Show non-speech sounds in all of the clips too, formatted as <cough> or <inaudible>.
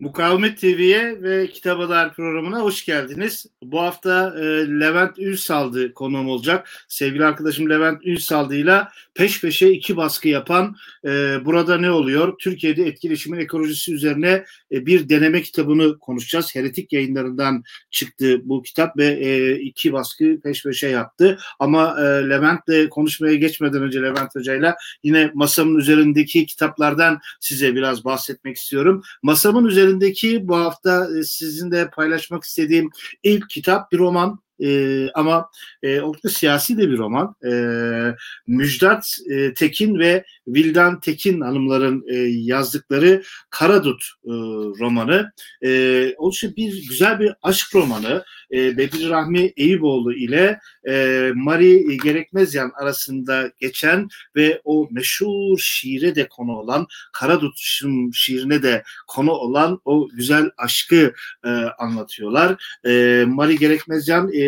Mukavemet TV'ye ve Kitap Adar programına hoş geldiniz. Bu hafta e, Levent Ünsaldı konuğum olacak. Sevgili arkadaşım Levent Ünsaldı ile peş peşe iki baskı yapan e, Burada Ne Oluyor? Türkiye'de etkileşimin ekolojisi üzerine e, bir deneme kitabını konuşacağız. Heretik yayınlarından çıktı bu kitap ve e, iki baskı peş peşe yaptı. Ama e, Levent'le konuşmaya geçmeden önce Levent Hoca'yla yine masamın üzerindeki kitaplardan size biraz bahsetmek istiyorum. Masamın üzerinde üzerindeki bu hafta e, sizinle paylaşmak istediğim ilk kitap bir roman e, ama e, oldukça siyasi de bir roman. E, Müjdat e, Tekin ve Vildan Tekin hanımların e, yazdıkları Karadut e, romanı. E, oldukça bir güzel bir aşk romanı. E, Bedir Rahmi Eyüboğlu ile e, Mari Gerekmezyan arasında geçen ve o meşhur şiire de konu olan Karadut şiirine de konu olan o güzel aşkı e, anlatıyorlar. E, Mari Gerekmezyan e,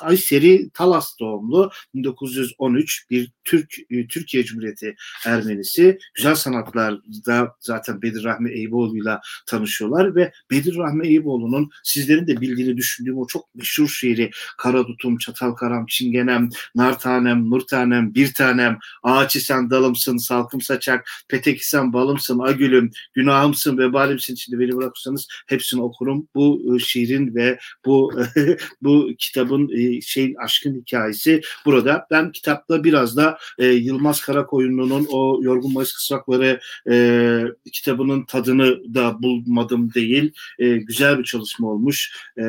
Kayseri Talas doğumlu 1913 bir Türk e, Türkiye Cumhuriyeti Ermenisi. Güzel sanatlarda zaten Bedir Rahmi Eyüboğlu'yla tanışıyorlar ve Bedir Rahmi Eyüboğlu'nun sizlerin de bildiğini düşündüğüm o çok meşhur şiiri Karadutum, Çatal Karam, Çingenem, Nar Tanem, Nur Tanem, Bir Tanem, Ağaç sen dalımsın, salkım saçak, petek isen balımsın, agülüm, günahımsın, vebalimsin içinde beni bırakırsanız hepsini okurum. Bu e, şiirin ve bu <laughs> bu kitabın e, şey aşkın hikayesi burada. Ben kitapta biraz da e, Yılmaz Karakoyunlu'nun o Yorgun Mayıs Kısrakları e, kitabının tadını da bulmadım değil. E, güzel bir çalışma olmuş. E,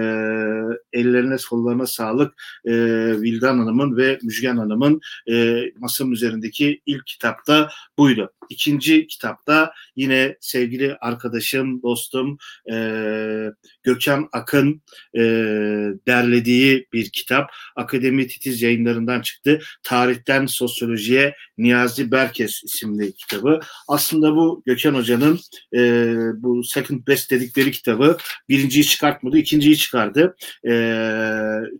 ellerine sollarına sağlık e, Vildan Hanım'ın ve Müjgan Hanım'ın e, masanın üzerindeki ilk kitapta buydu. İkinci kitapta yine sevgili arkadaşım, dostum e, Gökhan Akın e, derlediği bir kitap. Akademi Titiz yayınlarından çıktı. Tarihten Sosyolojiye Niyazi Berkes isimli kitabı. Aslında bu Gökhan Hoca'nın e, bu Second Best dedikleri kitabı birinciyi çıkartmadı, ikinciyi çıkardı. E,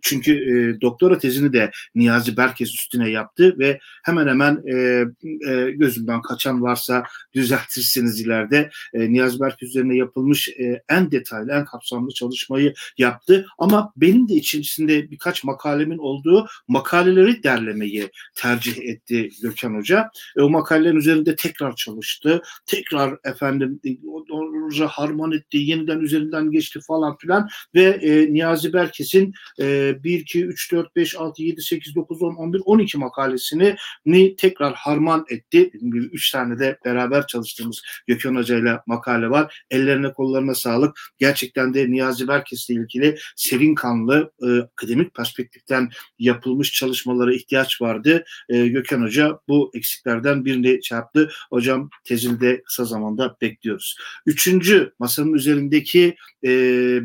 çünkü e, doktora tezini de Niyazi Berkes üstüne yaptı ve hemen hemen e, e, gözümden kaçan varsa düzeltirsiniz ileride. E, Niyazi Berk üzerine yapılmış e, en detaylı, en kapsamlı çalışmayı yaptı. Ama benim de içerisinde birkaç makalemin olduğu makaleleri derlemeyi tercih etti Gökhan Hoca. E, o makalelerin üzerinde tekrar çalıştı. Tekrar efendim onu harman etti, yeniden üzerinden geçti falan filan ve e, Niyazi Berkes'in e, 1, 2, 3, 4, 5, 6, 7, 8, 9, 10, 11, 12 makalesini ni tekrar harman etti. Dediğim gibi 3 tane de beraber çalıştığımız Gökhan Hoca ile makale var. Ellerine kollarına sağlık. Gerçekten de Niyazi Berkes ile ilgili serin kanlı e, akademik perspektiften yapılmış çalışmalara ihtiyaç vardı. E, Gökhan Hoca bu eksiklerden birini çarptı. Hocam tezini de kısa zamanda bekliyoruz. Üçüncü masanın üzerindeki e,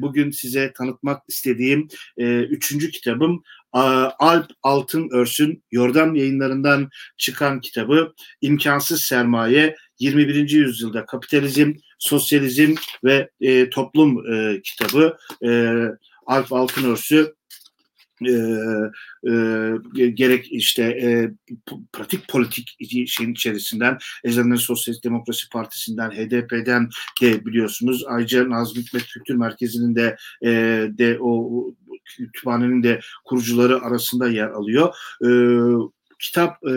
bugün size tanıtmak istediğim e, üçüncü kitabım Alp Altın Örsün Yordan yayınlarından çıkan kitabı İmkansız Sermaye 21. yüzyılda kapitalizm, sosyalizm ve e, toplum e, kitabı e, Alp Altınörsü e, e, gerek işte e, pratik politik şeyin içerisinden Eczaneler Sosyalist Demokrasi Partisi'nden HDP'den de biliyorsunuz ayrıca Nazım Hikmet Kültür Merkezi'nin de e, de o kütüphanenin de kurucuları arasında yer alıyor. E, kitap e,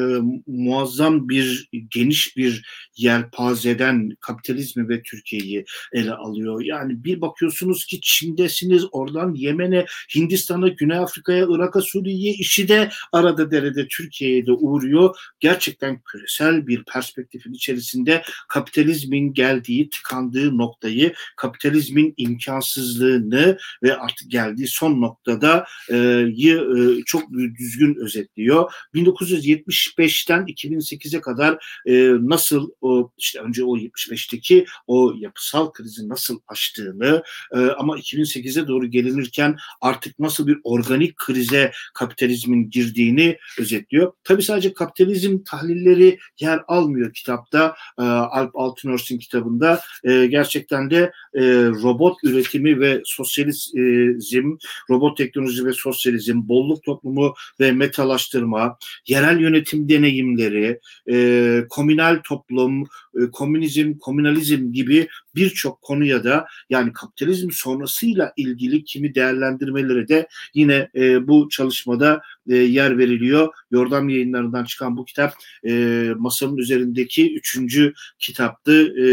muazzam bir geniş bir yelpazeden kapitalizmi ve Türkiye'yi ele alıyor. Yani bir bakıyorsunuz ki Çin'desiniz oradan Yemen'e, Hindistan'a, Güney Afrika'ya, Irak'a, Suriye'ye işi de arada derede Türkiye'ye de uğruyor. Gerçekten küresel bir perspektifin içerisinde kapitalizmin geldiği, tıkandığı noktayı, kapitalizmin imkansızlığını ve artık geldiği son noktada e, e, çok düzgün özetliyor. 19 1975'ten 2008'e kadar e, nasıl o işte önce o 75'teki o yapısal krizi nasıl aştığını e, ama 2008'e doğru gelinirken artık nasıl bir organik krize kapitalizmin girdiğini özetliyor. Tabi sadece kapitalizm tahlilleri yer almıyor kitapta. E, Alp Altınörs'ün kitabında e, gerçekten de e, robot üretimi ve sosyalizm, robot teknoloji ve sosyalizm, bolluk toplumu ve metalaştırma, yer yerel yönetim deneyimleri, e, komünal toplum, e, komünizm, komünalizm gibi birçok konuya da yani kapitalizm sonrasıyla ilgili kimi değerlendirmeleri de yine e, bu çalışmada e, yer veriliyor. Yordam yayınlarından çıkan bu kitap e, masanın üzerindeki üçüncü kitaptı. E,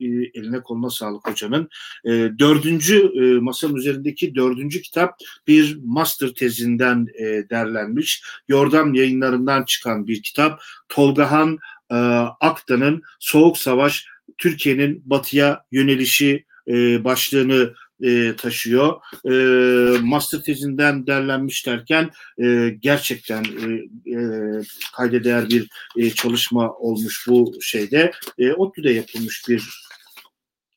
e, eline koluna sağlık hocanın. E, dördüncü e, masanın üzerindeki dördüncü kitap bir master tezinden e, derlenmiş. Yordam yayınlarından çıkan bir kitap. Tolgahan e, Aktan'ın Soğuk Savaş Türkiye'nin batıya yönelişi e, başlığını e, taşıyor. E, master tezinden derlenmiş derken e, gerçekten e, e, kayda değer bir e, çalışma olmuş bu şeyde. E, ODTÜ'de yapılmış bir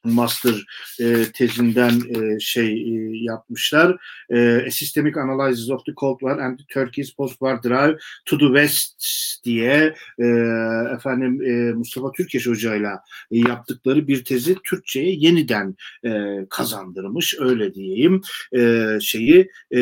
master e, tezinden e, şey e, yapmışlar. E, Systemic Analysis of the Cold War and Turkey's Post-War Drive to the West diye e, efendim e, Mustafa Türkeş hocayla e, yaptıkları bir tezi Türkçe'ye yeniden e, kazandırmış öyle diyeyim e, şeyi e,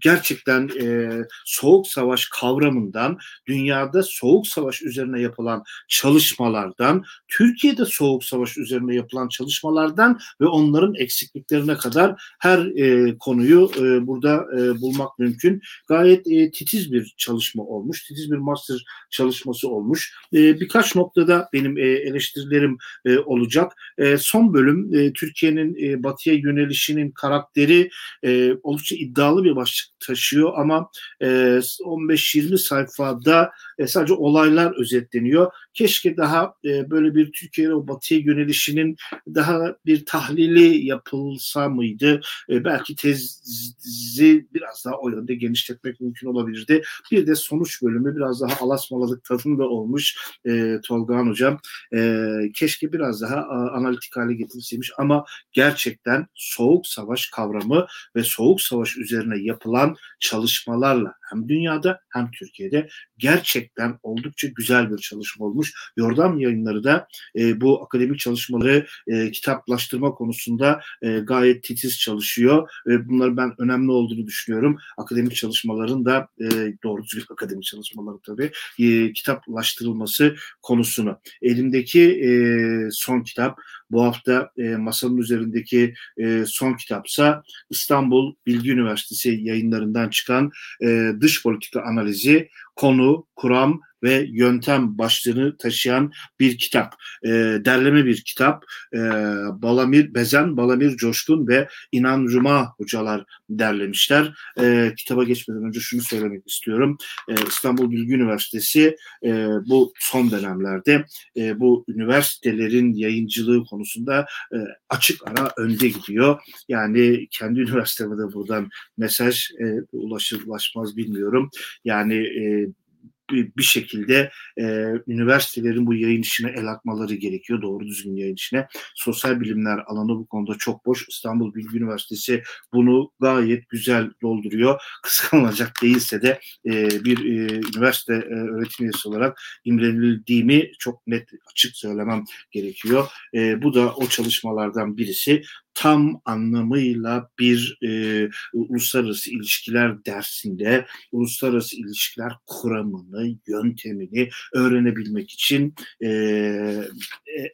gerçekten e, soğuk savaş kavramından, dünyada soğuk savaş üzerine yapılan çalışmalardan, Türkiye'de soğuk savaş üzerine yapılan çalışmalardan ve onların eksikliklerine kadar her e, konuyu e, burada e, bulmak mümkün. Gayet e, titiz bir çalışma olmuş, titiz bir master çalışması olmuş. E, birkaç noktada benim e, eleştirilerim e, olacak. E, son bölüm e, Türkiye'nin e, batıya yönelişinin karakteri e, oldukça iddialı bir başlık taşıyor ama e, 15-20 sayfada e, sadece olaylar özetleniyor. Keşke daha e, böyle bir Türkiye'ye o batıya yönelişinin daha bir tahlili yapılsa mıydı? E, belki tezi biraz daha o yönde genişletmek mümkün olabilirdi. Bir de sonuç bölümü biraz daha alasmalalık tadında olmuş e, Tolgahan Hocam. E, keşke biraz daha a, analitik hale getirilseymiş ama gerçekten soğuk savaş kavramı ve soğuk savaş üzerine yapılan çalışmalarla hem dünyada hem Türkiye'de gerçekten oldukça güzel bir çalışma olmuş. Yordam yayınları da e, bu akademik çalışmaları e, kitaplaştırma konusunda e, gayet titiz çalışıyor. E, bunları ben önemli olduğunu düşünüyorum. Akademik çalışmaların da e, doğru düzgün <laughs> akademik çalışmaları tabii e, kitaplaştırılması konusunu. Elimdeki e, son kitap bu hafta e, masanın üzerindeki e, son kitapsa İstanbul Bilgi Üniversitesi yayınlarından çıkan e, dış politika analizi, konu, kuram ve yöntem başlığını taşıyan bir kitap. E, derleme bir kitap. E, Balamir Bezen, Balamir Coşkun ve İnan Cuma hocalar derlemişler. E, kitaba geçmeden önce şunu söylemek istiyorum. E, İstanbul Bilgi Üniversitesi e, bu son dönemlerde e, bu üniversitelerin yayıncılığı konusunda e, açık ara önde gidiyor. Yani kendi <laughs> üniversiteme de buradan mesaj e, ulaşır ulaşmaz bilmiyorum. Yani e, bir şekilde e, üniversitelerin bu yayın işine el atmaları gerekiyor. Doğru düzgün yayın işine. Sosyal bilimler alanı bu konuda çok boş. İstanbul Bilgi Üniversitesi bunu gayet güzel dolduruyor. <laughs> Kıskanılacak değilse de e, bir e, üniversite e, öğretim üyesi olarak imrenildiğimi çok net açık söylemem gerekiyor. E, bu da o çalışmalardan birisi tam anlamıyla bir e, uluslararası ilişkiler dersinde uluslararası ilişkiler kuramını, yöntemini öğrenebilmek için e,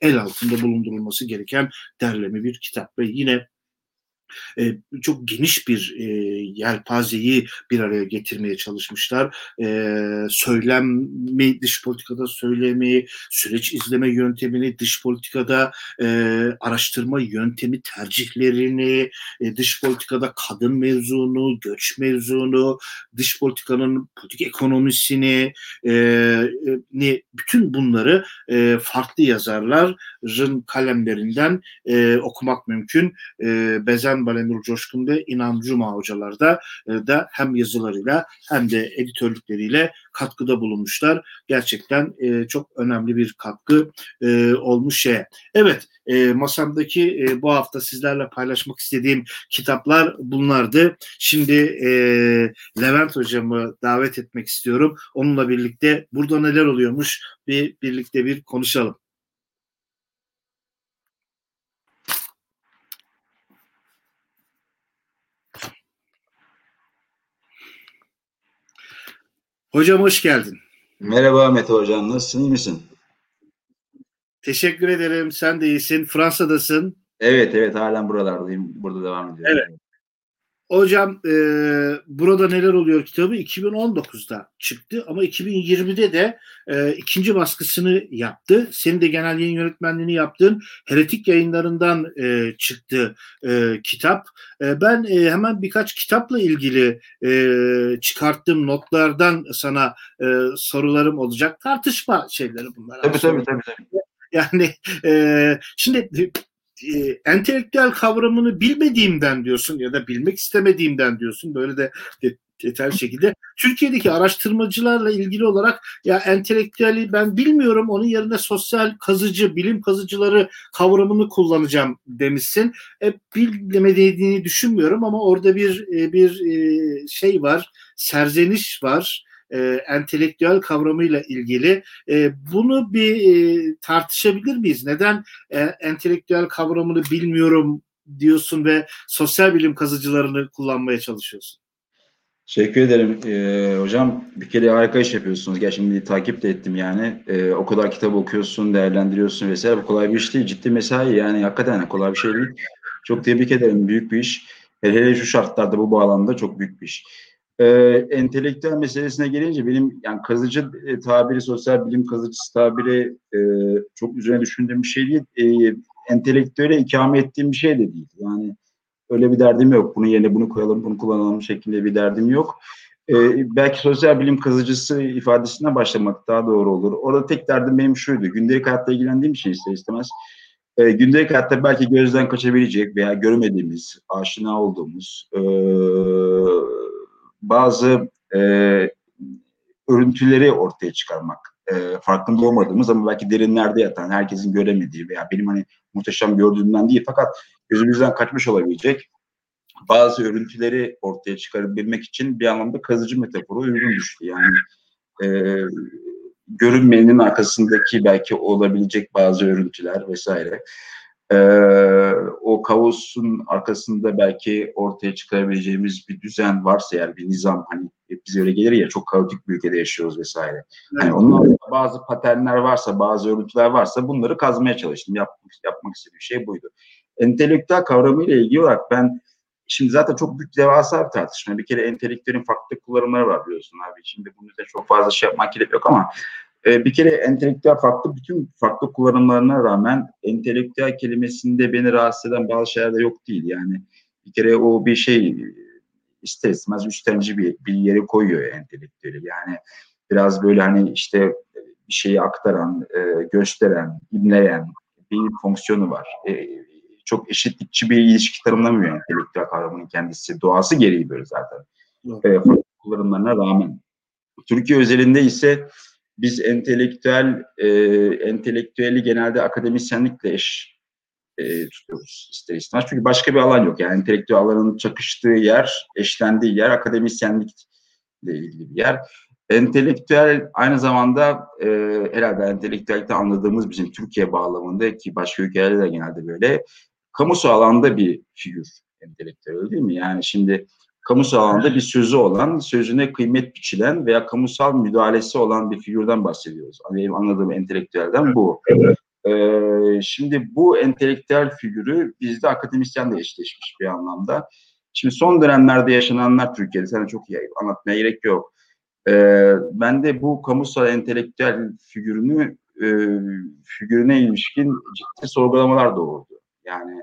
el altında bulundurulması gereken derleme bir kitap. Ve yine e, çok geniş bir e, yelpazeyi bir araya getirmeye çalışmışlar. E, söylemi, dış politikada söylemi, süreç izleme yöntemini, dış politikada e, araştırma yöntemi tercihlerini, e, dış politikada kadın mevzunu, göç mevzunu, dış politikanın politik ekonomisini, e, e, bütün bunları e, farklı yazarların kalemlerinden e, okumak mümkün. E, Bezen hem Balenur Coşkun ve İnan Cuma hocalar da, e, da hem yazılarıyla hem de editörlükleriyle katkıda bulunmuşlar. Gerçekten e, çok önemli bir katkı e, olmuş şeye. Evet e, masamdaki e, bu hafta sizlerle paylaşmak istediğim kitaplar bunlardı. Şimdi e, Levent hocamı davet etmek istiyorum. Onunla birlikte burada neler oluyormuş bir birlikte bir konuşalım. Hocam hoş geldin. Merhaba Mete Hocam, nasılsın, iyi misin? Teşekkür ederim. Sen de iyisin. Fransa'dasın. Evet evet halen buralardayım. Burada devam ediyorum. Evet. Hocam e, burada neler oluyor kitabı 2019'da çıktı ama 2020'de de e, ikinci baskısını yaptı. Senin de genel yayın yönetmenliğini yaptığın Heretik yayınlarından e, çıktı e, kitap. E, ben e, hemen birkaç kitapla ilgili e, çıkarttığım notlardan sana e, sorularım olacak. Tartışma şeyleri bunlar. Tabii tabii tabii. tabii. Yani e, şimdi e, entelektüel kavramını bilmediğimden diyorsun ya da bilmek istemediğimden diyorsun. Böyle de detaylı şekilde. Türkiye'deki araştırmacılarla ilgili olarak ya entelektüeli ben bilmiyorum onun yerine sosyal kazıcı, bilim kazıcıları kavramını kullanacağım demişsin. E, bilmediğini düşünmüyorum ama orada bir e, bir e, şey var, serzeniş var e, entelektüel kavramıyla ilgili. E, bunu bir e, tartışabilir miyiz? Neden e, entelektüel kavramını bilmiyorum diyorsun ve sosyal bilim kazıcılarını kullanmaya çalışıyorsun? Teşekkür ederim. Ee, hocam bir kere harika iş yapıyorsunuz. Gerçekten bir takip de ettim yani. Ee, o kadar kitap okuyorsun, değerlendiriyorsun vesaire. Bu kolay bir iş değil. Ciddi mesai yani hakikaten kolay bir şey değil. Çok tebrik ederim. Büyük bir iş. Hele hele şu şartlarda bu bağlamda çok büyük bir iş. Ee, entelektüel meselesine gelince benim yani kazıcı e, tabiri, sosyal bilim kazıcısı tabiri e, çok üzerine düşündüğüm bir şey değil. E, entelektüele ikame ettiğim bir şey de değil. Yani öyle bir derdim yok. Bunun yerine bunu koyalım, bunu kullanalım şeklinde bir derdim yok. E, belki sosyal bilim kazıcısı ifadesinden başlamak daha doğru olur. Orada tek derdim benim şuydu. Gündelik hayatta ilgilendiğim için ister istemez. E, gündelik hayatta belki gözden kaçabilecek veya görmediğimiz, aşina olduğumuz, e, bazı e, örüntüleri ortaya çıkarmak. E, farkında olmadığımız ama belki derinlerde yatan, herkesin göremediği veya benim hani muhteşem gördüğümden değil fakat gözümüzden kaçmış olabilecek bazı örüntüleri ortaya çıkarabilmek için bir anlamda kazıcı metaforu uygun düştü. Yani e, görünmeyenin arkasındaki belki olabilecek bazı örüntüler vesaire e, o kaosun arkasında belki ortaya çıkarabileceğimiz bir düzen varsa eğer bir nizam hani bize öyle gelir ya çok kaotik bir ülkede yaşıyoruz vesaire. Hani onun bazı paternler varsa, bazı örüntüler varsa bunları kazmaya çalıştım. Yapmak, yapmak istediğim şey buydu. Entelektüel kavramıyla ilgili olarak ben şimdi zaten çok büyük devasa bir tartışma. Bir kere entelektüelin farklı kullanımları var biliyorsun abi. Şimdi bunun üzerine çok fazla şey yapmak gerek yok ama e, bir kere entelektüel farklı bütün farklı kullanımlarına rağmen entelektüel kelimesinde beni rahatsız eden bazı şeyler de yok değil. Yani bir kere o bir şey ister istemez üstenci bir, bir yere koyuyor entelektüeli. Yani biraz böyle hani işte bir şeyi aktaran, e, gösteren, imleyen bir fonksiyonu var. E, çok eşitlikçi bir ilişki tanımlamıyor entelektüel kavramının kendisi. Doğası gereği böyle zaten. E, farklı kullanımlarına rağmen. Türkiye özelinde ise biz entelektüel e, entelektüeli genelde akademisyenlikle eş e, tutuyoruz ister istemez. Çünkü başka bir alan yok. Yani entelektüel alanın çakıştığı yer, eşlendiği yer akademisyenlikle ilgili bir yer. Entelektüel aynı zamanda e, herhalde entelektüellikte anladığımız bizim Türkiye bağlamında ki başka ülkelerde de genelde böyle kamusal alanda bir figür entelektüel değil mi? Yani şimdi kamusal alanda bir sözü olan, sözüne kıymet biçilen veya kamusal müdahalesi olan bir figürden bahsediyoruz. Benim anladığım entelektüelden bu. Ee, şimdi bu entelektüel figürü bizde akademisyenle eşleşmiş bir anlamda. Şimdi son dönemlerde yaşananlar Türkiye'de, sana çok iyi anlatmaya gerek yok. Ee, ben de bu kamusal entelektüel figürünü e, figürüne ilişkin ciddi sorgulamalar doğurdu. Yani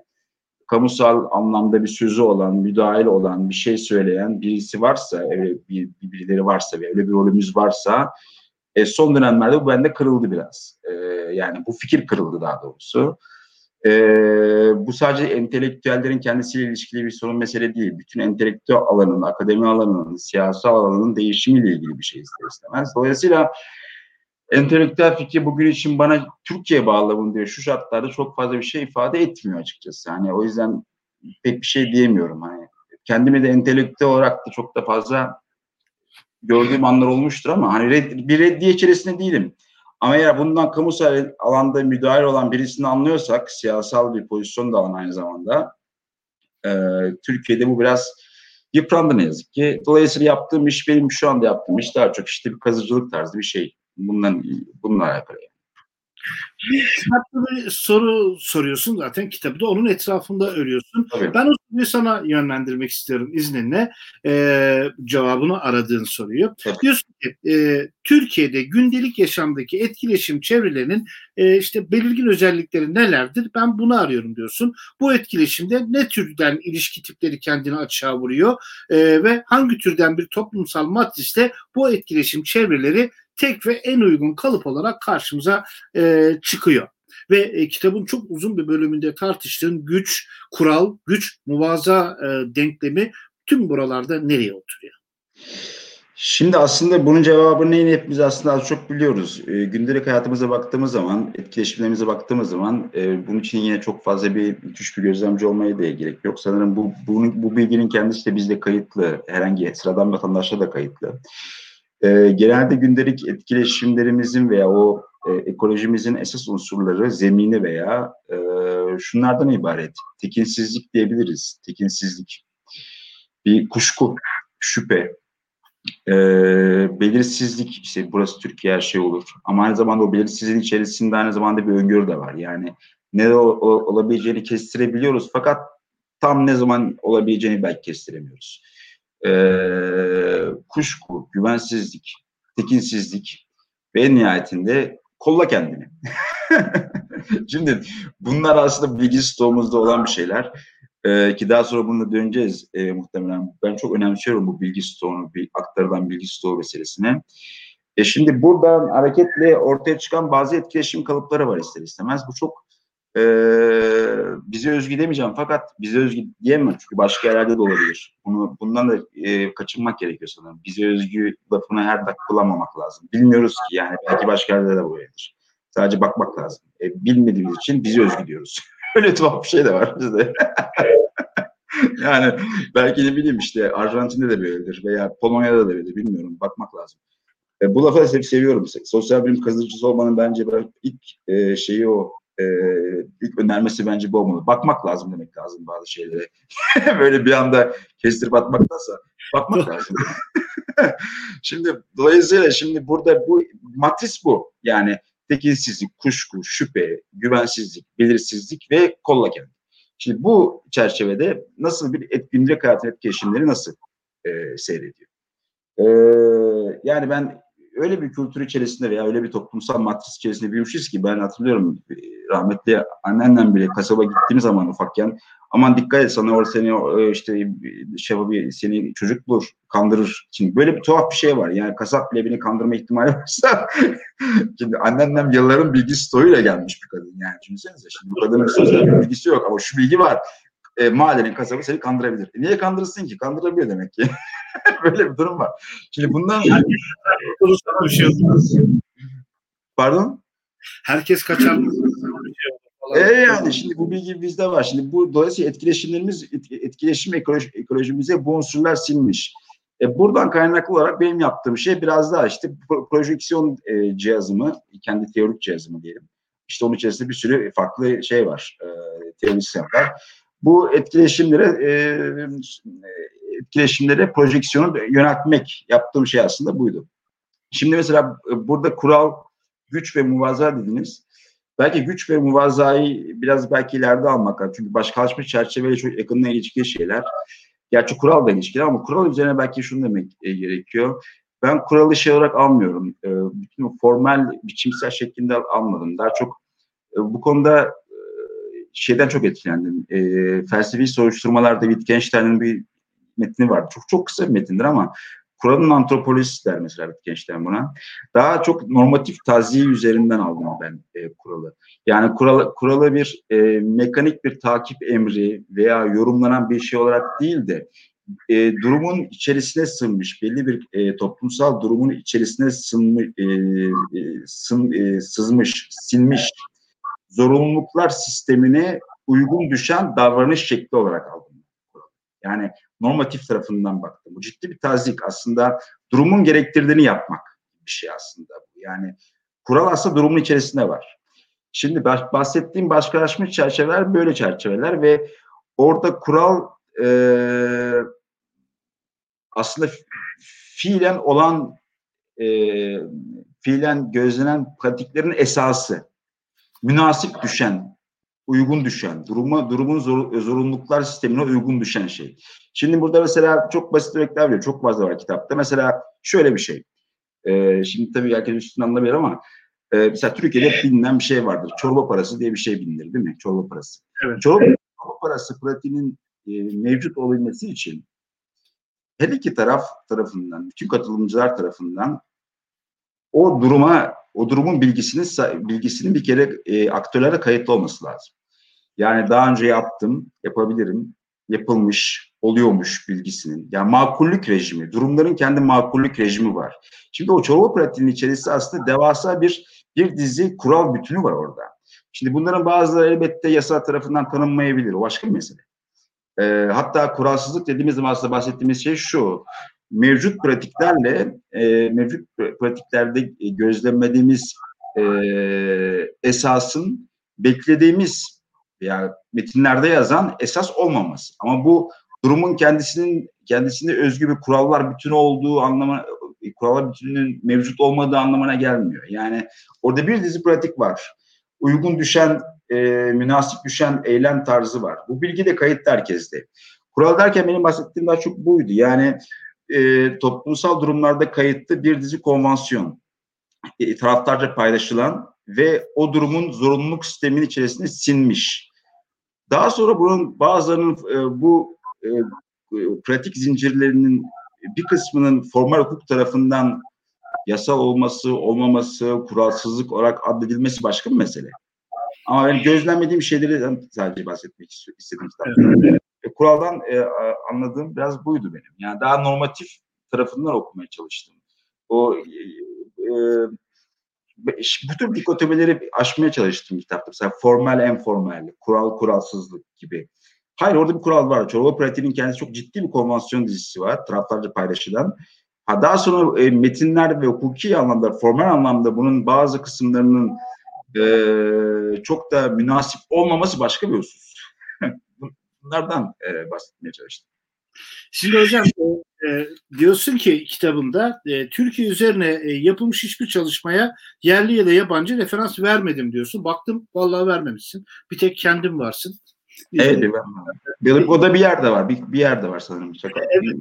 kamusal anlamda bir sözü olan, müdahil olan, bir şey söyleyen birisi varsa, öyle bir, bir birileri varsa öyle bir rolümüz varsa e, son dönemlerde bu bende kırıldı biraz. E, yani bu fikir kırıldı daha doğrusu. E, bu sadece entelektüellerin kendisiyle ilişkili bir sorun mesele değil. Bütün entelektüel alanın, akademi alanının, siyasi alanının değişimiyle ilgili bir şey ister istemez. Dolayısıyla entelektüel fikir bugün için bana Türkiye bağlamında şu şartlarda çok fazla bir şey ifade etmiyor açıkçası. Hani o yüzden pek bir şey diyemiyorum. Hani kendimi de entelektüel olarak da çok da fazla gördüğüm anlar olmuştur ama hani red, bir reddiye içerisinde değilim. Ama eğer bundan kamusal alanda müdahil olan birisini anlıyorsak, siyasal bir pozisyon da alan aynı zamanda, e, Türkiye'de bu biraz yıprandı ne yazık ki. Dolayısıyla yaptığım iş benim şu anda yaptığım iş daha çok işte bir kazıcılık tarzı bir şey bundan bununla alakalı. farklı bir soru soruyorsun zaten kitabı da onun etrafında örüyorsun. Tabii. Ben o soruyu sana yönlendirmek istiyorum izninle. Ee, cevabını aradığın soruyu. Tabii. Diyorsun ki e, Türkiye'de gündelik yaşamdaki etkileşim çevrelerinin e, işte belirgin özellikleri nelerdir? Ben bunu arıyorum diyorsun. Bu etkileşimde ne türden ilişki tipleri kendini açığa vuruyor e, ve hangi türden bir toplumsal matriste bu etkileşim çevreleri tek ve en uygun kalıp olarak karşımıza e, çıkıyor. Ve e, kitabın çok uzun bir bölümünde tartıştığın güç, kural, güç, muvaza e, denklemi tüm buralarda nereye oturuyor? Şimdi aslında bunun cevabını yine hepimiz aslında az çok biliyoruz. E, gündelik hayatımıza baktığımız zaman, etkileşimlerimize baktığımız zaman e, bunun için yine çok fazla bir müthiş bir gözlemci olmaya da gerek yok. Sanırım bu, bunun, bu bilginin kendisi de bizde kayıtlı. Herhangi sıradan vatandaşla da kayıtlı. E, genelde gündelik etkileşimlerimizin veya o e, ekolojimizin esas unsurları, zemini veya e, şunlardan ibaret. Tekinsizlik diyebiliriz. Tekinsizlik. Bir kuşku, şüphe, e, belirsizlik işte burası Türkiye her şey olur. Ama aynı zamanda o belirsizliğin içerisinde aynı zamanda bir öngörü de var. Yani ne o, o, olabileceğini kestirebiliyoruz fakat tam ne zaman olabileceğini belki kestiremiyoruz e, kuşku, güvensizlik, tekinsizlik ve en nihayetinde kolla kendini. <laughs> Şimdi bunlar aslında bilgi stoğumuzda olan bir şeyler. Ee, ki daha sonra bununla döneceğiz e, muhtemelen. Ben çok önemsiyorum bu bilgi stoğunu, bir aktarılan bilgi stoğu meselesine. E şimdi buradan hareketle ortaya çıkan bazı etkileşim kalıpları var ister istemez. Bu çok e, bize özgü demeyeceğim fakat bize özgü diyemem çünkü başka yerlerde de olabilir. Bunu, bundan da e, kaçınmak gerekiyor sanırım. Bize özgü lafını her dakika kullanmamak lazım. Bilmiyoruz ki yani belki başka yerde de böyledir. Sadece bakmak lazım. E, bilmediğimiz için bize özgü diyoruz. <laughs> Öyle tuhaf bir şey de var bizde. <laughs> yani belki ne bileyim işte Arjantin'de de böyledir veya Polonya'da da böyledir bilmiyorum. Bakmak lazım. E, bu lafı hep seviyorum. Sosyal bilim kazıcısı olmanın bence ilk e, şeyi o e, ilk önermesi bence bu olmalı. Bakmak lazım demek lazım bazı şeylere. <laughs> Böyle bir anda kestirip atmaktansa bakmak <laughs> lazım. <laughs> şimdi dolayısıyla şimdi burada bu matris bu. Yani tekinsizlik, kuşku, şüphe, güvensizlik, belirsizlik ve kolla kendi. Şimdi bu çerçevede nasıl bir et, gündelik hayatın etkileşimleri nasıl e, seyrediyor? E, yani ben öyle bir kültür içerisinde veya öyle bir toplumsal matris içerisinde büyümüşüz ki ben hatırlıyorum e, rahmetli annemden bile kasaba gittiğim zaman ufakken aman dikkat et sana orada seni e, işte şey bir seni çocuk bulur kandırır. Şimdi böyle bir tuhaf bir şey var. Yani kasap bile beni kandırma ihtimali varsa <laughs> şimdi annemden yılların bilgi stoğuyla gelmiş bir kadın yani düşünsenize. Şimdi bu kadının bir bilgisi yok ama şu bilgi var. E, mahallenin kasabı seni kandırabilir. E, niye kandırırsın ki? Kandırabiliyor demek ki. <laughs> böyle bir durum var. Şimdi bundan Pardon? Herkes kaçar. E yani şimdi bu bilgi bizde var. Şimdi bu dolayısıyla etkileşimlerimiz etkileşim ekoloji, ekolojimize bu unsurlar silmiş. E, buradan kaynaklı olarak benim yaptığım şey biraz daha işte projeksiyon e, cihazımı, kendi teorik cihazımı diyelim. İşte onun içerisinde bir sürü farklı şey var, e, teorisyen var. Bu etkileşimlere e, etkileşimlere projeksiyonu yöneltmek yaptığım şey aslında buydu. Şimdi mesela burada kural güç ve muvaza dediniz. Belki güç ve muvazayı biraz belki ileride almak lazım. Çünkü başkalaşmış çerçeveyle çok yakından ilişkili şeyler. Gerçi kural da ilişkili ama kural üzerine belki şunu demek e, gerekiyor. Ben kuralı şey olarak almıyorum. E, bütün formal biçimsel şeklinde almadım. Daha çok bu konuda şeyden çok etkilendim. E, felsefi soruşturmalarda Wittgenstein'in bir metni var. Çok çok kısa bir metindir ama kuralın antropolojisi der mesela Wittgenstein buna. Daha çok normatif taziye üzerinden aldım ben e, kuralı. Yani kuralı, kuralı bir e, mekanik bir takip emri veya yorumlanan bir şey olarak değil de e, durumun içerisine sınmış, belli bir e, toplumsal durumun içerisine sınmış, e, e, sın, e, sızmış, sinmiş zorunluluklar sistemine uygun düşen davranış şekli olarak aldım. Yani normatif tarafından baktım. Bu ciddi bir tazik aslında durumun gerektirdiğini yapmak bir şey aslında. Yani kural aslında durumun içerisinde var. Şimdi bahsettiğim başkalaşmış çerçeveler böyle çerçeveler ve orada kural e, aslında fiilen olan e, fiilen gözlenen pratiklerin esası. Münasip düşen, uygun düşen, duruma durumun zor, zorunluluklar sistemine uygun düşen şey. Şimdi burada mesela çok basit örnekler veriyor. Çok fazla var kitapta. Mesela şöyle bir şey. Ee, şimdi tabii herkes üstüne anlamıyor ama e, mesela Türkiye'de bilinen bir şey vardır. Çorba parası diye bir şey bilinir değil mi? Çorba parası. Evet. Çorba, çorba parası pratiğinin e, mevcut olabilmesi için her iki taraf tarafından, bütün katılımcılar tarafından o duruma, o durumun bilgisinin bilgisinin bir kere e, aktörlere kayıtlı olması lazım. Yani daha önce yaptım, yapabilirim, yapılmış, oluyormuş bilgisinin. Yani makullük rejimi, durumların kendi makullük rejimi var. Şimdi o çorba pratiğinin içerisinde aslında devasa bir bir dizi kural bütünü var orada. Şimdi bunların bazıları elbette yasa tarafından tanınmayabilir. O başka bir mesele. E, hatta kuralsızlık dediğimiz zaman aslında bahsettiğimiz şey şu. Mevcut pratiklerle e, mevcut pratiklerde gözlemlediğimiz e, esasın beklediğimiz yani metinlerde yazan esas olmaması. Ama bu durumun kendisinin kendisinde özgü bir kurallar bütünü olduğu anlamına kurallar bütününün mevcut olmadığı anlamına gelmiyor. Yani orada bir dizi pratik var. Uygun düşen e, münasip düşen eylem tarzı var. Bu bilgi de kayıtlı herkeste. Kural derken benim bahsettiğim daha çok buydu. Yani e, toplumsal durumlarda kayıtlı bir dizi konvansiyon e, taraftarca paylaşılan ve o durumun zorunluluk sistemin içerisine sinmiş. Daha sonra bunun bazılarının e, bu e, pratik zincirlerinin bir kısmının formal hukuk tarafından yasal olması, olmaması, kuralsızlık olarak addedilmesi başka bir mesele. Ama ben gözlemlediğim şeyleri sadece bahsetmek istedim. Evet. E, kuraldan e, anladığım biraz buydu benim. Yani daha normatif tarafından okumaya çalıştım. O e, e, bütün dikotomileri aşmaya çalıştım kitapta. Mesela formal, informal, kural, kuralsızlık gibi. Hayır orada bir kural var. Çorba pratiğinin kendisi çok ciddi bir konvansiyon dizisi var. Taraflarca paylaşılan. Ha daha sonra e, metinler ve hukuki anlamda, formal anlamda bunun bazı kısımlarının e, çok da münasip olmaması başka bir husus. <laughs> Bunlardan e, bahsetmeye çalıştım. Şimdi hocam e, e, diyorsun ki kitabında e, Türkiye üzerine e, yapılmış hiçbir çalışmaya yerli ya da yabancı referans vermedim diyorsun. Baktım vallahi vermemişsin. Bir tek kendim varsın. Evet, benim, o da bir yerde var. Bir, bir yerde var sanırım. Evet.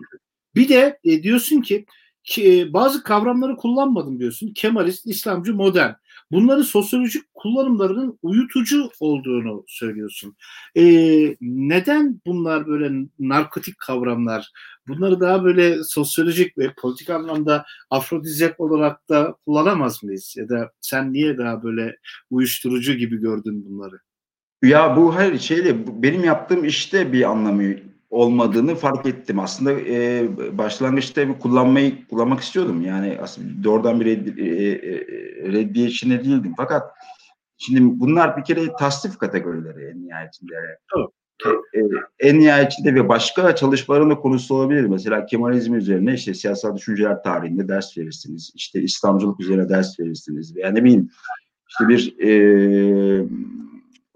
Bir de e, diyorsun ki, ki e, bazı kavramları kullanmadım diyorsun. Kemalist, İslamcı, modern. Bunların sosyolojik kullanımlarının uyutucu olduğunu söylüyorsun. E, neden bunlar böyle narkotik kavramlar? Bunları daha böyle sosyolojik ve politik anlamda afrodizyak olarak da kullanamaz mıyız? Ya da sen niye daha böyle uyuşturucu gibi gördün bunları? Ya bu her şeyle benim yaptığım işte bir anlamı olmadığını fark ettim. Aslında e, başlangıçta bir kullanmayı kullanmak istiyordum. Yani aslında doğrudan bir reddi, e, e, reddiye içinde değildim. Fakat şimdi bunlar bir kere tasnif kategorileri en nihayetinde. Evet. E, en nihayetinde ve başka çalışmaların da konusu olabilir. Mesela Kemalizm üzerine işte siyasal düşünceler tarihinde ders verirsiniz. İşte İslamcılık üzerine ders verirsiniz. Veya ne bileyim işte bir e,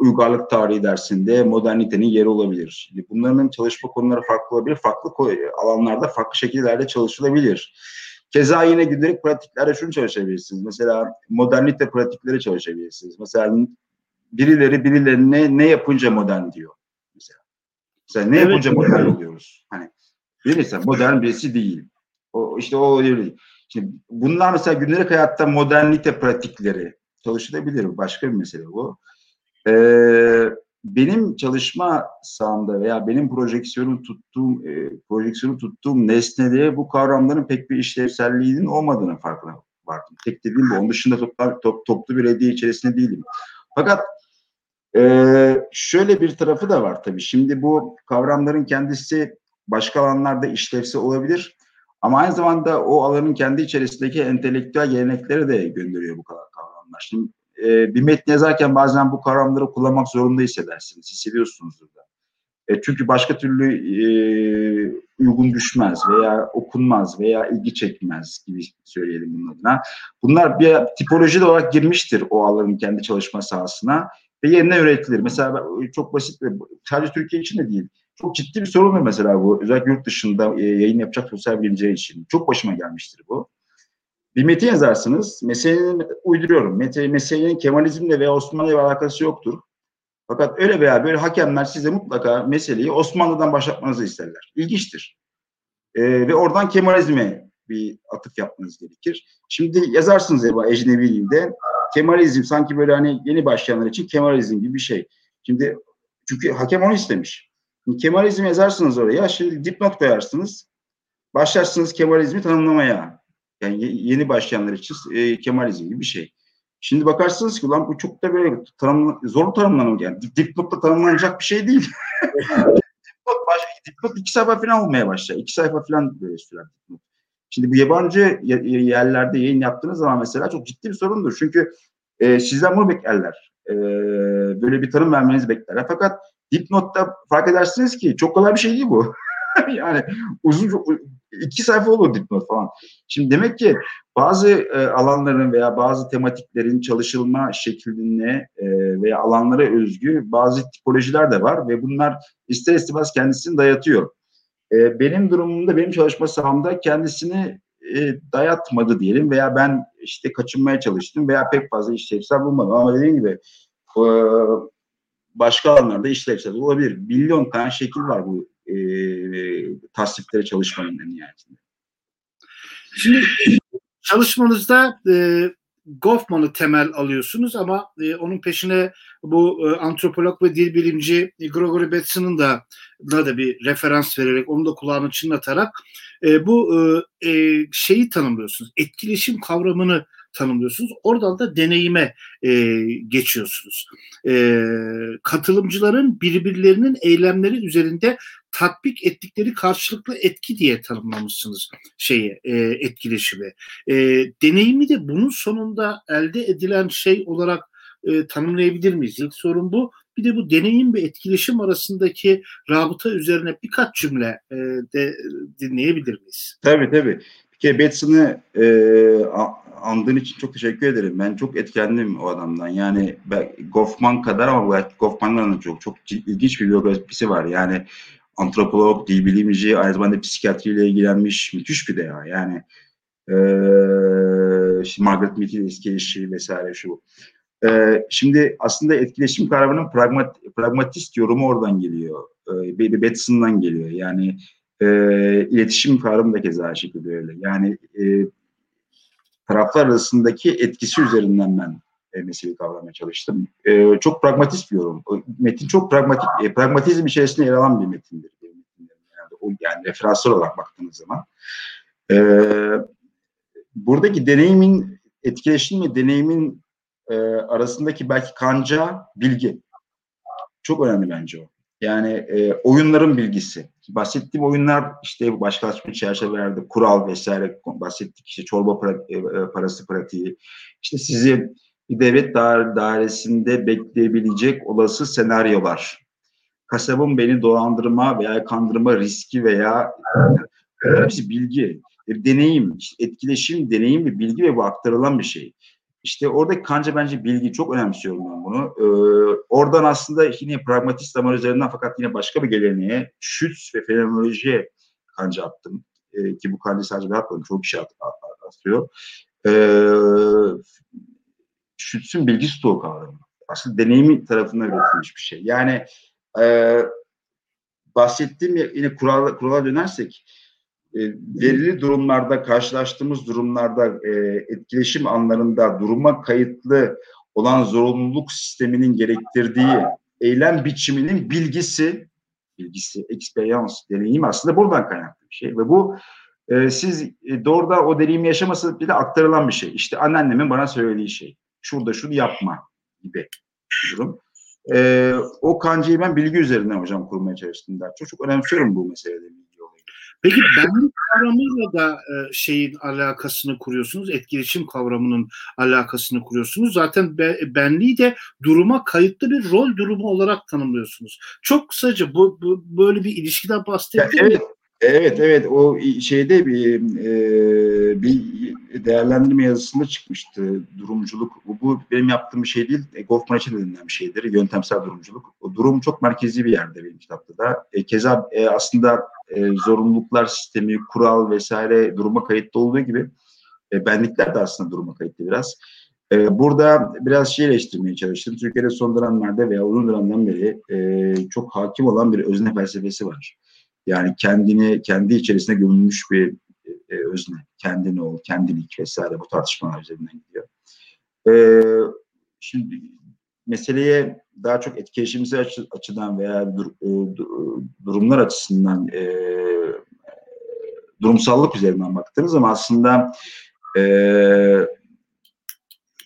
uygarlık tarihi dersinde modernitenin yeri olabilir. Şimdi bunların çalışma konuları farklı olabilir. Farklı alanlarda farklı şekillerde çalışılabilir. Keza yine gündelik pratiklerde şunu çalışabilirsiniz. Mesela modernite pratikleri çalışabilirsiniz. Mesela birileri birilerine ne yapınca modern diyor. Mesela, mesela ne evet, yapınca modern oluyoruz. Hani birisi modern birisi değil. O işte o değil. Şimdi bunlar mesela gündelik hayatta modernite pratikleri çalışılabilir. Başka bir mesele bu. Ee, benim çalışma sahamda veya benim projeksiyonu tuttuğum e, projeksiyonu tuttuğum nesnede bu kavramların pek bir işlevselliğinin olmadığını farkına vardım. Tek dediğim bu. Onun dışında toplar, top, toplu bir hediye içerisinde değilim. Fakat e, şöyle bir tarafı da var tabii. Şimdi bu kavramların kendisi başka alanlarda işlevsel olabilir. Ama aynı zamanda o alanın kendi içerisindeki entelektüel gelenekleri de gönderiyor bu kavramlar. Şimdi e, bir metni yazarken bazen bu kavramları kullanmak zorunda hissedersiniz, hissediyorsunuzdur da. E, çünkü başka türlü e, uygun düşmez veya okunmaz veya ilgi çekmez gibi söyleyelim bunun adına. Bunlar bir tipoloji olarak girmiştir o alanın kendi çalışma sahasına ve yerine üretilir. Mesela çok basit ve sadece Türkiye için de değil. Çok ciddi bir sorun mesela bu. Özellikle yurt dışında e, yayın yapacak sosyal bilimciler için. Çok başıma gelmiştir bu Bir metin yazarsınız. Meselenin uyduruyorum. Meselenin Kemalizmle veya Osmanlı'ya bir alakası yoktur. Fakat öyle veya böyle hakemler size mutlaka meseleyi Osmanlı'dan başlatmanızı isterler. İlginçtir. Ee, ve oradan Kemalizme bir atıf yapmanız gerekir. Şimdi yazarsınız ya ecnebi dilde Kemalizm sanki böyle hani yeni başlayanlar için Kemalizm gibi bir şey. Şimdi çünkü hakem onu istemiş. Şimdi Kemalizm yazarsınız oraya. Şimdi dipnot koyarsınız. Başlarsınız Kemalizmi tanımlamaya. Yani yeni başlayanlar için e, Kemalizm gibi bir şey. Şimdi bakarsınız ki lan bu çok da böyle tanım, zor tanımlanıyor. Yani dipnotta tanımlanacak bir şey değil. <laughs> dipnot, baş, dipnot iki sayfa falan olmaya başlar. İki sayfa falan böyle sürer dipnot. Şimdi bu yabancı yerlerde yayın yaptığınız zaman mesela çok ciddi bir sorundur. Çünkü e, sizden bunu beklerler. E, böyle bir tanım vermenizi beklerler. Fakat dipnotta fark edersiniz ki çok kolay bir şey değil bu. <laughs> <laughs> yani uzun iki sayfa olur dipnot falan. Şimdi demek ki bazı e, alanların veya bazı tematiklerin çalışılma şekline e, veya alanlara özgü bazı tipolojiler de var ve bunlar ister istemez kendisini dayatıyor. E, benim durumumda, benim çalışma sahamda kendisini e, dayatmadı diyelim veya ben işte kaçınmaya çalıştım veya pek fazla işlevsel bulmadım. Ama dediğim gibi e, başka alanlarda işlevsel olabilir. Milyon tane şekil var bu e, tasdiflere çalışmanın en nihayetinde. Şimdi çalışmanızda e, Goffman'ı temel alıyorsunuz ama e, onun peşine bu e, antropolog ve dil bilimci Gregory Bateson'ın da da da bir referans vererek onu da kulağını çınlatarak e, bu e, e, şeyi tanımlıyorsunuz. Etkileşim kavramını tanımlıyorsunuz. Oradan da deneyime e, geçiyorsunuz. E, katılımcıların birbirlerinin eylemleri üzerinde tatbik ettikleri karşılıklı etki diye tanımlamışsınız şeyi e, etkileşimi. E, deneyimi de bunun sonunda elde edilen şey olarak e, tanımlayabilir miyiz? İlk sorun bu. Bir de bu deneyim ve etkileşim arasındaki rabıta üzerine birkaç cümle e, de dinleyebilir miyiz? Tabii tabii. Bir kere Batson'ı e, andığın için çok teşekkür ederim. Ben çok etkilendim o adamdan. Yani Goffman kadar ama belki Goffman'dan da çok çok ilginç bir biyografisi var. Yani antropolog, dil bilimci, aynı zamanda psikiyatriyle ilgilenmiş müthiş bir de ya. Yani e, işte Margaret Mead'in eski eşi vesaire şu. E, şimdi aslında etkileşim kavramının pragmat, pragmatist yorumu oradan geliyor. E, Batson'dan geliyor. Yani e, iletişim kavramı da keza şekilde öyle. Yani e, taraflar arasındaki etkisi üzerinden ben e, meseleyi kavramaya çalıştım. E, çok pragmatist bir yorum. Metin çok pragmatik, e, pragmatizm içerisinde yer alan bir metindir. Yani, o, yani referanslar olarak baktığınız zaman. E, buradaki deneyimin, etkileşim deneyimin e, arasındaki belki kanca bilgi. Çok önemli bence o. Yani e, oyunların bilgisi. Bahsettiğim oyunlar işte başkalaşma çerçevelerde kural vesaire bahsettik. işte çorba e, e, parası pratiği. İşte sizi bir devlet dairesinde bekleyebilecek olası senaryolar. Kasabın beni dolandırma veya kandırma riski veya hepsi bilgi, bir deneyim, etkileşim, deneyim ve bilgi ve bu aktarılan bir şey. İşte oradaki kanca bence bilgi çok önemsiyorum ben bunu. Ee, oradan aslında yine pragmatist zaman üzerinden fakat yine başka bir geleneğe, şüts ve fenomenolojiye kanca attım. Ee, ki bu kanca sadece ben atmadım, çok kişi at, atıyor. Ee, şütsün bilgi stoğu kavramı. Aslında deneyimi tarafından üretilmiş bir şey. Yani e, bahsettiğim yine kurala, kurala dönersek e, verili durumlarda, karşılaştığımız durumlarda e, etkileşim anlarında duruma kayıtlı olan zorunluluk sisteminin gerektirdiği eylem biçiminin bilgisi, bilgisi, experience, deneyim aslında buradan kaynaklı bir şey. Ve bu e, siz e, doğrudan o deneyimi yaşaması bile aktarılan bir şey. İşte anneannemin bana söylediği şey. Şurada şunu yapma gibi durum. E, o kancayı ben bilgi üzerinden hocam kurmaya çalıştım. Daha çok, çok önemsiyorum bu meselede bilgi olayı. Peki benlik kavramıyla da e, şeyin alakasını kuruyorsunuz. Etkileşim kavramının alakasını kuruyorsunuz. Zaten be, benliği de duruma kayıtlı bir rol durumu olarak tanımlıyorsunuz. Çok kısaca bu, bu böyle bir ilişkiden bahsedebilir evet. Evet evet o şeyde bir e, bir değerlendirme yazısında çıkmıştı durumculuk. Bu, benim yaptığım bir şey değil. E, Goffman için denilen bir şeydir. Yöntemsel durumculuk. O durum çok merkezi bir yerde benim kitapta da. E, keza e, aslında e, zorunluluklar sistemi, kural vesaire duruma kayıtlı olduğu gibi E, benlikler de aslında duruma kayıtlı biraz. E, burada biraz şey eleştirmeye çalıştım. Türkiye'de son dönemlerde veya uzun dönemden beri e, çok hakim olan bir özne felsefesi var. Yani kendini, kendi içerisine gömülmüş bir e, özne, kendini ol, kendilik vesaire bu tartışmalar üzerinden gidiyor. E, şimdi meseleye daha çok etkileşimsel açı, açıdan veya dur, e, durumlar açısından e, durumsallık üzerinden baktığınız zaman aslında e,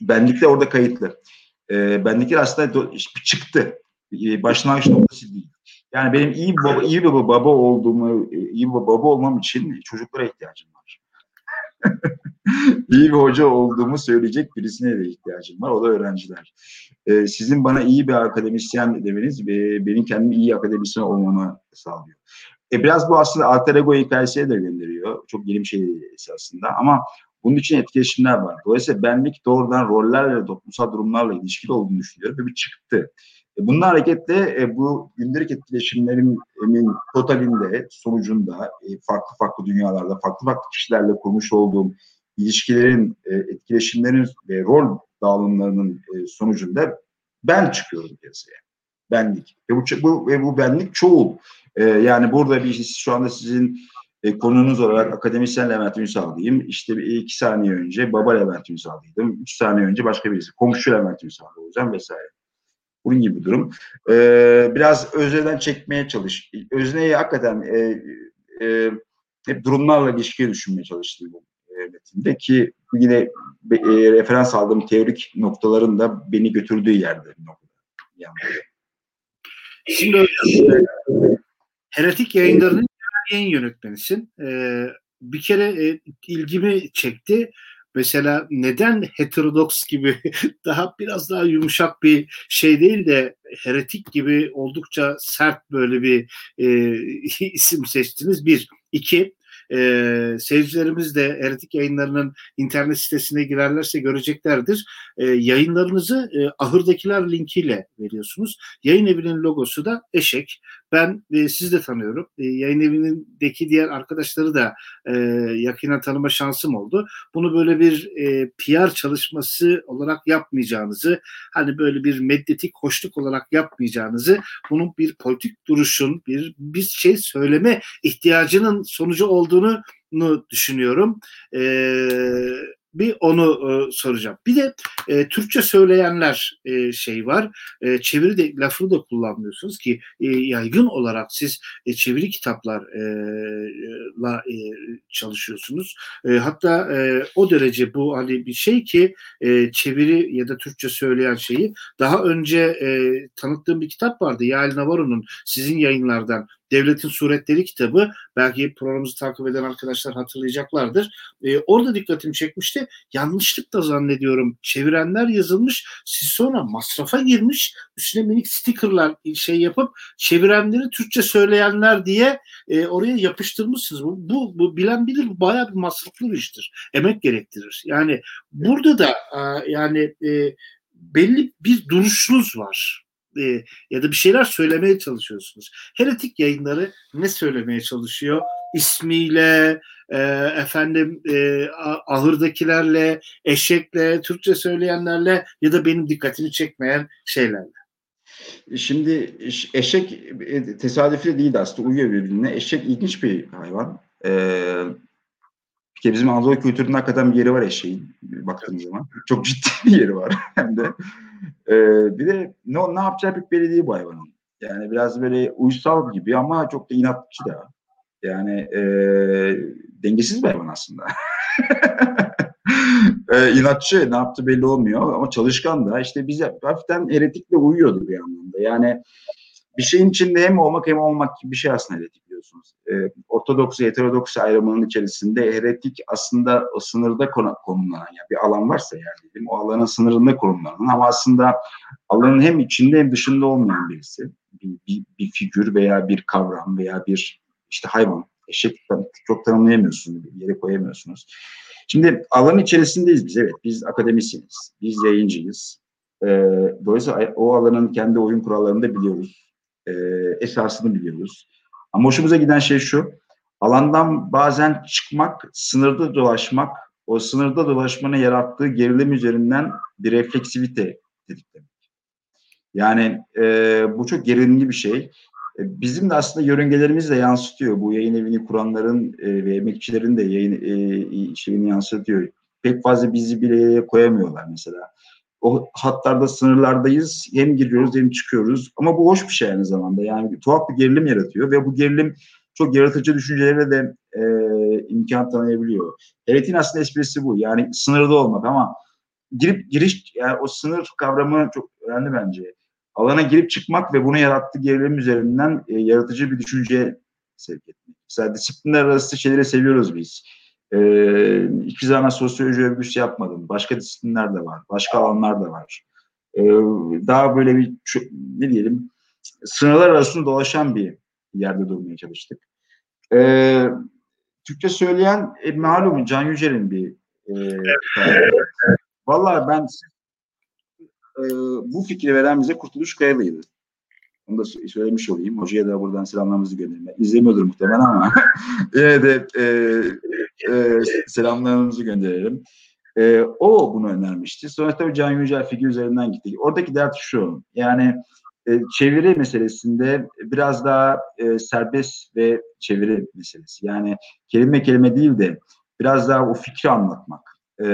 benlikler orada kayıtlı. E, benlikler aslında do, çıktı. E, başlangıç noktası değil. Yani benim iyi baba, iyi bir baba olduğumu, iyi bir baba olmam için çocuklara ihtiyacım var. <laughs> iyi bir hoca olduğumu söyleyecek birisine de ihtiyacım var. O da öğrenciler. Ee, sizin bana iyi bir akademisyen demeniz e, benim kendim iyi akademisyen olmamı sağlıyor. E, biraz bu aslında alter ego hikayesine de gönderiyor. Çok yeni bir şey esasında ama bunun için etkileşimler var. Dolayısıyla benlik doğrudan rollerle, toplumsal durumlarla ilişkili olduğunu düşünüyorum ve bir çıktı. E, bununla hareketle e, bu gündelik etkileşimlerin totalinde, sonucunda e, farklı farklı dünyalarda, farklı farklı kişilerle kurmuş olduğum ilişkilerin, etkileşimlerin ve rol dağılımlarının sonucunda ben çıkıyorum piyasaya. Benlik. Ve bu, bu, ve bu benlik çoğul. Yani burada bir şu anda sizin konunuz olarak akademisyen Levent Ünsal diyeyim. İşte iki saniye önce baba Levent Ünsal diydim. Üç saniye önce başka birisi. Komşu Levent Ünsal olacağım vesaire. Bunun gibi bir durum. Ee, biraz özneden çekmeye çalış. Özneyi hakikaten e, e, hep durumlarla ilişkiye düşünmeye çalıştım bu e, metinde ki yine e, referans aldığım teorik noktaların da beni götürdüğü yerde. Yani. Şimdi Heretik yayınlarının yayın yönetmenisin. Ee, bir kere e, ilgimi çekti. Mesela neden heterodoks gibi <laughs> daha biraz daha yumuşak bir şey değil de heretik gibi oldukça sert böyle bir e, <laughs> isim seçtiniz? Bir. iki e, seyircilerimiz de Eretik yayınlarının internet sitesine girerlerse göreceklerdir. E, yayınlarınızı e, ahırdakiler linkiyle veriyorsunuz. Yayın evinin logosu da eşek. Ben e, sizi de tanıyorum. E, yayın evindeki diğer arkadaşları da e, yakinen tanıma şansım oldu. Bunu böyle bir e, PR çalışması olarak yapmayacağınızı, hani böyle bir medyatik hoşluk olarak yapmayacağınızı, bunun bir politik duruşun, bir bir şey söyleme ihtiyacının sonucu olduğunu düşünüyorum. Eee bir onu e, soracağım. Bir de e, Türkçe söyleyenler e, şey var. E, çeviri de lafını da kullanmıyorsunuz ki e, yaygın olarak siz e, çeviri kitaplarla e, e, çalışıyorsunuz. E, hatta e, o derece bu hani bir şey ki e, çeviri ya da Türkçe söyleyen şeyi daha önce e, tanıttığım bir kitap vardı. Yael Navarro'nun sizin yayınlardan Devletin Suretleri kitabı belki programımızı takip eden arkadaşlar hatırlayacaklardır. E, orada dikkatimi çekmişti. Yanlışlık da zannediyorum. Çevirenler yazılmış. Siz sonra masrafa girmiş. Üstüne minik stickerlar şey yapıp çevirenleri Türkçe söyleyenler diye e, oraya yapıştırmışsınız. Bu, bu, bu bilen bilir bu bayağı bir masraflı bir iştir. Emek gerektirir. Yani burada da e, yani e, belli bir duruşunuz var e, ya da bir şeyler söylemeye çalışıyorsunuz. Heretik yayınları ne söylemeye çalışıyor? İsmiyle, e, efendim e, ahırdakilerle, eşekle, Türkçe söyleyenlerle ya da benim dikkatimi çekmeyen şeylerle. Şimdi eşek e, tesadüfi değil aslında uyuyor birbirine. Eşek ilginç bir hayvan. Ee, bir kere bizim Anadolu kültürünün hakikaten bir yeri var eşeğin baktığımız zaman. Çok ciddi bir yeri var <laughs> hem de. Ee, bir de ne, ne yapacağı pek belli değil bu hayvanın. Yani biraz böyle uysal gibi ama çok da inatçı da. Yani e, dengesiz bir hayvan aslında. <laughs> e, inatçı ne yaptı belli olmuyor ama çalışkan da işte bize hafiften eretikle uyuyordu bir anlamda. Yani bir şeyin içinde hem olmak hem olmak gibi bir şey aslında heretik biliyorsunuz. E, Ortodoks heterodoks ayrımının içerisinde heretik aslında o sınırda konumlanan yani bir alan varsa yani dedim o alanın sınırında konumlanan ama aslında alanın hem içinde hem dışında olmayan birisi. Bir, bir, bir figür veya bir kavram veya bir işte hayvan. Eşek çok tanımlayamıyorsunuz, bir yere koyamıyorsunuz. Şimdi alanın içerisindeyiz biz evet. Biz akademisyeniz, biz yayıncıyız. Ee, dolayısıyla o alanın kendi oyun kurallarını da biliyoruz. Ee, esasını biliyoruz. Ama hoşumuza giden şey şu. Alandan bazen çıkmak, sınırda dolaşmak o sınırda dolaşmanın yarattığı gerilim üzerinden bir refleksivite tetiklemek. Yani e, bu çok gerilimli bir şey. E, bizim de aslında yörüngelerimiz de yansıtıyor. Bu yayın evini kuranların e, ve emekçilerin de yayın e, şeyini yansıtıyor. Pek fazla bizi bile koyamıyorlar mesela. O hatlarda sınırlardayız. Hem giriyoruz hem çıkıyoruz. Ama bu hoş bir şey aynı zamanda. Yani tuhaf bir gerilim yaratıyor ve bu gerilim çok yaratıcı düşüncelere de e, imkan tanıyabiliyor. Eretin aslında esprisi bu. Yani sınırda olmak ama girip giriş yani o sınır kavramı çok önemli bence. Alana girip çıkmak ve bunu yarattığı gerilim üzerinden e, yaratıcı bir düşünce sevk etmek. Mesela disiplinler arası şeyleri seviyoruz biz. E, hiçbir zaman sosyoloji övgüsü yapmadım. Başka disiplinler de var. Başka alanlar da var. E, daha böyle bir ne diyelim sınırlar arasında dolaşan bir yerde durmaya çalıştık. E, Türkçe söyleyen e, malum Can Yücel'in bir e. Vallahi ben e, bu fikri veren bize Kurtuluş Kayalı'ydı. Onu da söylemiş olayım. Hocaya da buradan selamlarımızı gönderelim. İzlemiyordur muhtemelen ama <laughs> yine de e, e, selamlarımızı gönderelim. E, o bunu önermişti. Sonra tabii Can Yücel figür üzerinden gittik. Oradaki dert şu. Yani e, çeviri meselesinde biraz daha e, serbest ve çeviri meselesi. Yani kelime kelime değil de biraz daha o fikri anlatmak. E,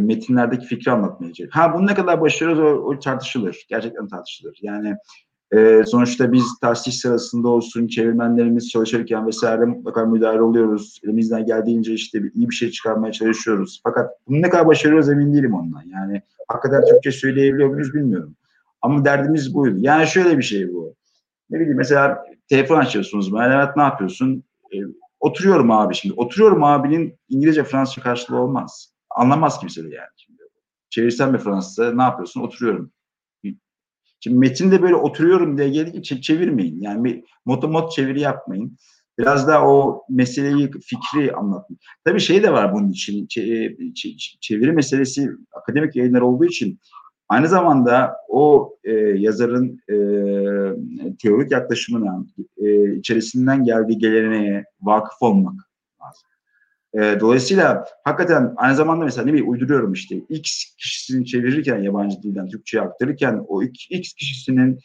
metinlerdeki fikri anlatmaya çalışıyor. Ha bunu ne kadar başarıyoruz o, o tartışılır. Gerçekten tartışılır. Yani e, sonuçta biz tahsis sırasında olsun, çevirmenlerimiz çalışırken vesaire mutlaka müdahale oluyoruz. Elimizden geldiğince işte iyi bir şey çıkarmaya çalışıyoruz. Fakat bunu ne kadar başarıyoruz emin değilim ondan. Yani hakikaten Türkçe söyleyebiliyor muyuz bilmiyorum. Ama derdimiz buydu. Yani şöyle bir şey bu. Ne bileyim mesela telefon açıyorsunuz. Evet ne yapıyorsun? E, oturuyorum abi şimdi. Oturuyorum abinin İngilizce Fransızca karşılığı olmaz. Anlamaz kimse de yani. Şimdi. Çevirsen bir Fransızca ne yapıyorsun? Oturuyorum. Şimdi metinde böyle oturuyorum diye gelip çevirmeyin. Yani motomot çeviri yapmayın. Biraz da o meseleyi, fikri anlatın. Tabii şey de var bunun için. Çeviri meselesi akademik yayınlar olduğu için Aynı zamanda o e, yazarın e, teorik yaklaşımına, e, içerisinden geldiği geleneğe vakıf olmak. E, dolayısıyla hakikaten aynı zamanda mesela ne bileyim uyduruyorum işte X kişisini çevirirken yabancı dilden Türkçe'ye aktarırken o X kişisinin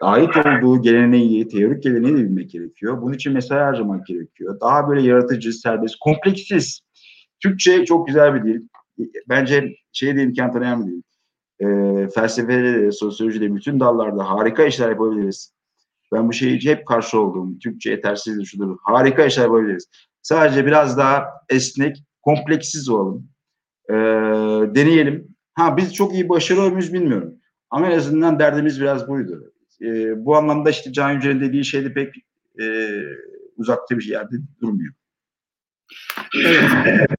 ait olduğu geleneği, teorik geleneği de bilmek gerekiyor. Bunun için mesai harcamak gerekiyor. Daha böyle yaratıcı, serbest, kompleksiz. Türkçe çok güzel bir dil. Bence şeye de imkan tanıyan bir dil e, felsefede, sosyolojide bütün dallarda harika işler yapabiliriz. Ben bu şeyi hep karşı oldum. Türkçe yetersizdir, şudur. Harika işler yapabiliriz. Sadece biraz daha esnek, kompleksiz olalım. E, deneyelim. Ha biz çok iyi başarıyor muyuz bilmiyorum. Ama en azından derdimiz biraz buydu. E, bu anlamda işte Can Yücel'in dediği şeyde pek e, uzakta bir yerde durmuyor. Evet.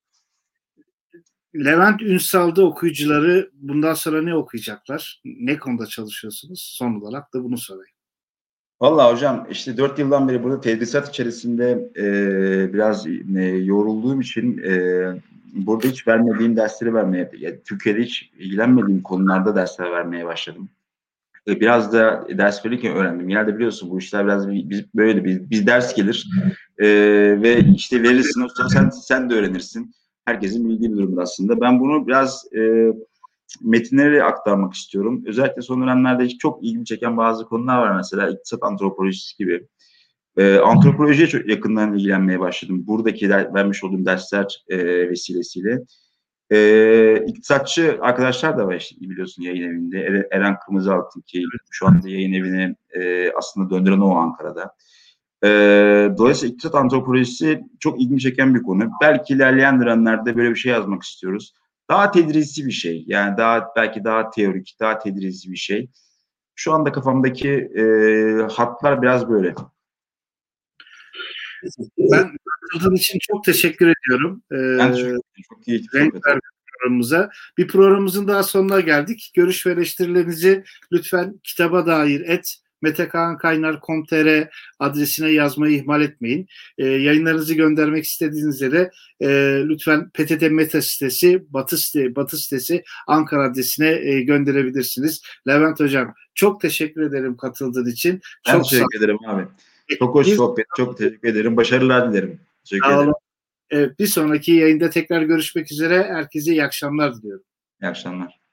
Levent Ünsal'da okuyucuları bundan sonra ne okuyacaklar? Ne konuda çalışıyorsunuz? Son olarak da bunu sorayım. Valla hocam işte dört yıldan beri burada tedrisat içerisinde e, biraz e, yorulduğum için e, burada hiç vermediğim dersleri vermeye, yani Türkiye'de hiç ilgilenmediğim konularda dersler vermeye başladım. E, biraz da ders verirken öğrendim. Genelde biliyorsun bu işler biraz biz böyle biz, biz ders gelir e, ve işte verirsin sonra sen sen de öğrenirsin herkesin bildiği bir durum aslında. Ben bunu biraz e, metinleri aktarmak istiyorum. Özellikle son dönemlerde çok ilgimi çeken bazı konular var mesela iktisat antropolojisi gibi. E, antropolojiye çok yakından ilgilenmeye başladım. Buradaki der, vermiş olduğum dersler e, vesilesiyle. E, iktisatçı arkadaşlar da var işte biliyorsun yayın evinde. Eren Kırmızıaltın ki şu anda yayın evini e, aslında döndüren o Ankara'da. E, dolayısıyla iktisat antropolojisi çok ilgimi çeken bir konu. Belki ilerleyen dönemlerde böyle bir şey yazmak istiyoruz. Daha tedrisi bir şey. Yani daha belki daha teorik, daha tedrisi bir şey. Şu anda kafamdaki e, hatlar biraz böyle. Ben katıldığın için çok teşekkür ediyorum. Ee, ben çok, çok iyi programımıza. Bir programımızın daha sonuna geldik. Görüş ve eleştirilerinizi lütfen kitaba dair et metekankaynar.com.tr adresine yazmayı ihmal etmeyin. E, yayınlarınızı göndermek istediğinizde de e, lütfen PTT Meta sitesi, Batı, site, Batı sitesi Ankara adresine e, gönderebilirsiniz. Levent Hocam çok teşekkür ederim katıldığın için. Ben çok teşekkür ederim abi. Çok hoş sohbet. Çok teşekkür ederim. Başarılar dilerim. Teşekkür ederim. Evet, bir sonraki yayında tekrar görüşmek üzere. Herkese iyi akşamlar diliyorum. İyi akşamlar.